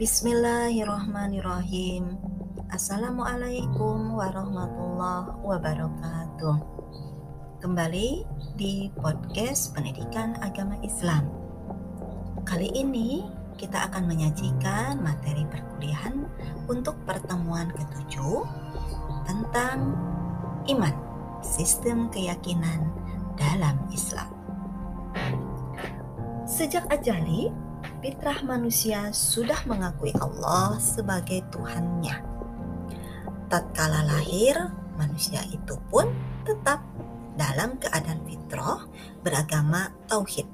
Bismillahirrahmanirrahim. Assalamualaikum warahmatullahi wabarakatuh. Kembali di podcast Pendidikan Agama Islam. Kali ini kita akan menyajikan materi perkuliahan untuk pertemuan ketujuh tentang iman, sistem keyakinan dalam Islam. Sejak ajali, fitrah manusia sudah mengakui Allah sebagai Tuhannya. Tatkala lahir, manusia itu pun tetap dalam keadaan fitrah beragama tauhid.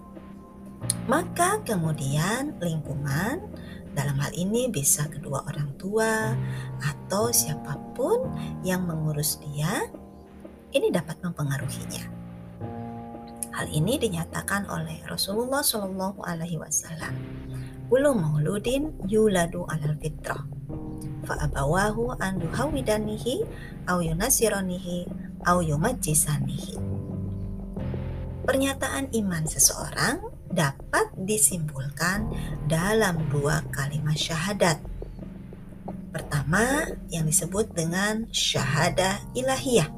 Maka kemudian lingkungan dalam hal ini bisa kedua orang tua atau siapa pun yang mengurus dia ini dapat mempengaruhinya. Hal ini dinyatakan oleh Rasulullah Shallallahu Alaihi Wasallam. Ulu mauludin yuladu alal fitrah. Fa'abawahu an yuhawidanihi au yunasironihi au yumajisanihi. Pernyataan iman seseorang dapat disimpulkan dalam dua kalimat syahadat. Pertama, yang disebut dengan syahadah ilahiyah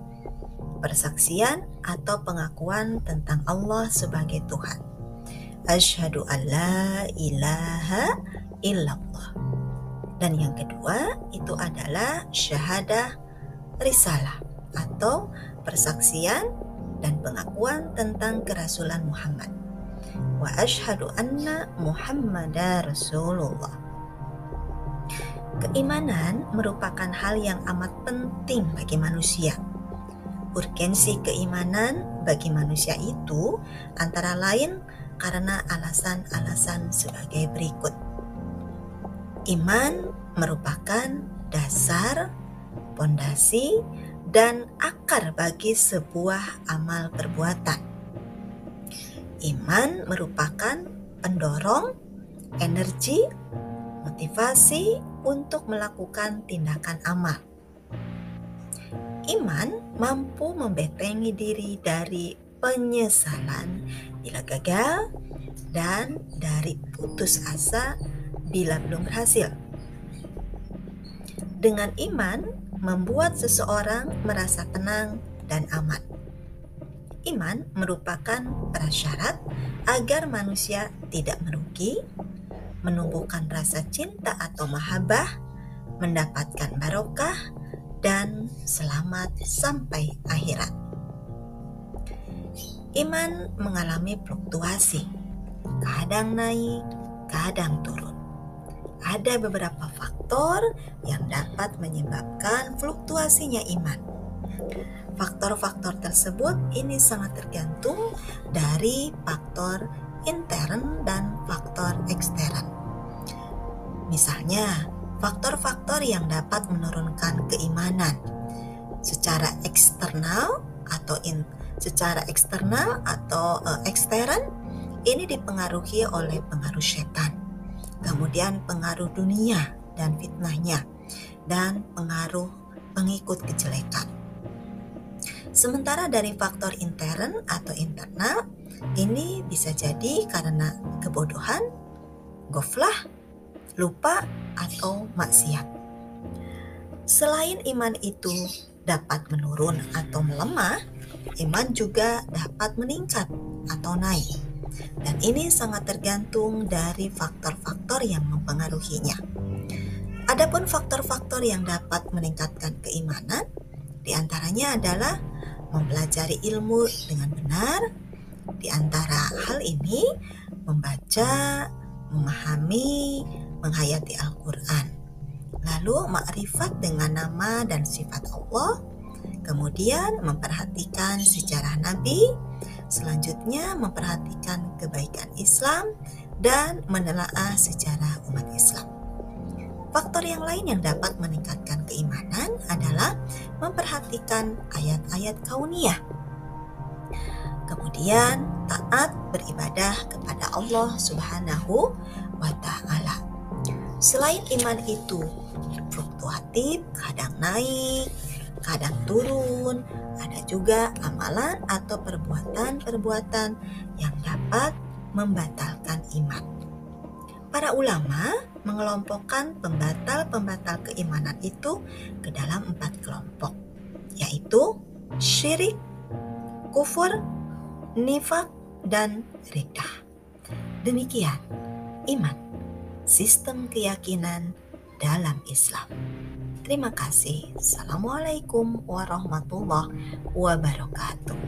persaksian atau pengakuan tentang Allah sebagai Tuhan. Asyhadu alla ilaha illallah. Dan yang kedua itu adalah syahadah risalah atau persaksian dan pengakuan tentang kerasulan Muhammad. Wa asyhadu anna Muhammadar Rasulullah. Keimanan merupakan hal yang amat penting bagi manusia urgensi keimanan bagi manusia itu antara lain karena alasan-alasan sebagai berikut. Iman merupakan dasar, pondasi, dan akar bagi sebuah amal perbuatan. Iman merupakan pendorong, energi, motivasi untuk melakukan tindakan amal. Iman mampu membentengi diri dari penyesalan bila gagal dan dari putus asa bila belum berhasil. Dengan iman membuat seseorang merasa tenang dan aman. Iman merupakan prasyarat agar manusia tidak merugi, menumbuhkan rasa cinta atau mahabbah, mendapatkan barokah, dan selamat sampai akhirat. Iman mengalami fluktuasi, kadang naik, kadang turun. Ada beberapa faktor yang dapat menyebabkan fluktuasinya iman. Faktor-faktor tersebut ini sangat tergantung dari faktor intern dan faktor ekstern. Misalnya, faktor-faktor yang dapat menurunkan keimanan. Secara eksternal atau in, secara eksternal atau uh, ekstern ini dipengaruhi oleh pengaruh setan. Kemudian pengaruh dunia dan fitnahnya dan pengaruh pengikut kejelekan. Sementara dari faktor intern atau internal ini bisa jadi karena kebodohan goflah lupa atau maksiat. Selain iman itu dapat menurun atau melemah, iman juga dapat meningkat atau naik. Dan ini sangat tergantung dari faktor-faktor yang mempengaruhinya. Adapun faktor-faktor yang dapat meningkatkan keimanan, di antaranya adalah mempelajari ilmu dengan benar. Di antara hal ini, membaca, memahami, menghayati Al-Quran. Lalu makrifat dengan nama dan sifat Allah, kemudian memperhatikan sejarah Nabi, selanjutnya memperhatikan kebaikan Islam, dan menelaah sejarah umat Islam. Faktor yang lain yang dapat meningkatkan keimanan adalah memperhatikan ayat-ayat kauniyah. Kemudian taat beribadah kepada Allah Subhanahu wa taala. Selain iman itu fluktuatif, kadang naik, kadang turun, ada juga amalan atau perbuatan-perbuatan yang dapat membatalkan iman. Para ulama mengelompokkan pembatal-pembatal keimanan itu ke dalam empat kelompok, yaitu syirik, kufur, nifak, dan ridah. Demikian iman, sistem keyakinan dalam Islam. Terima kasih. Assalamualaikum warahmatullahi wabarakatuh.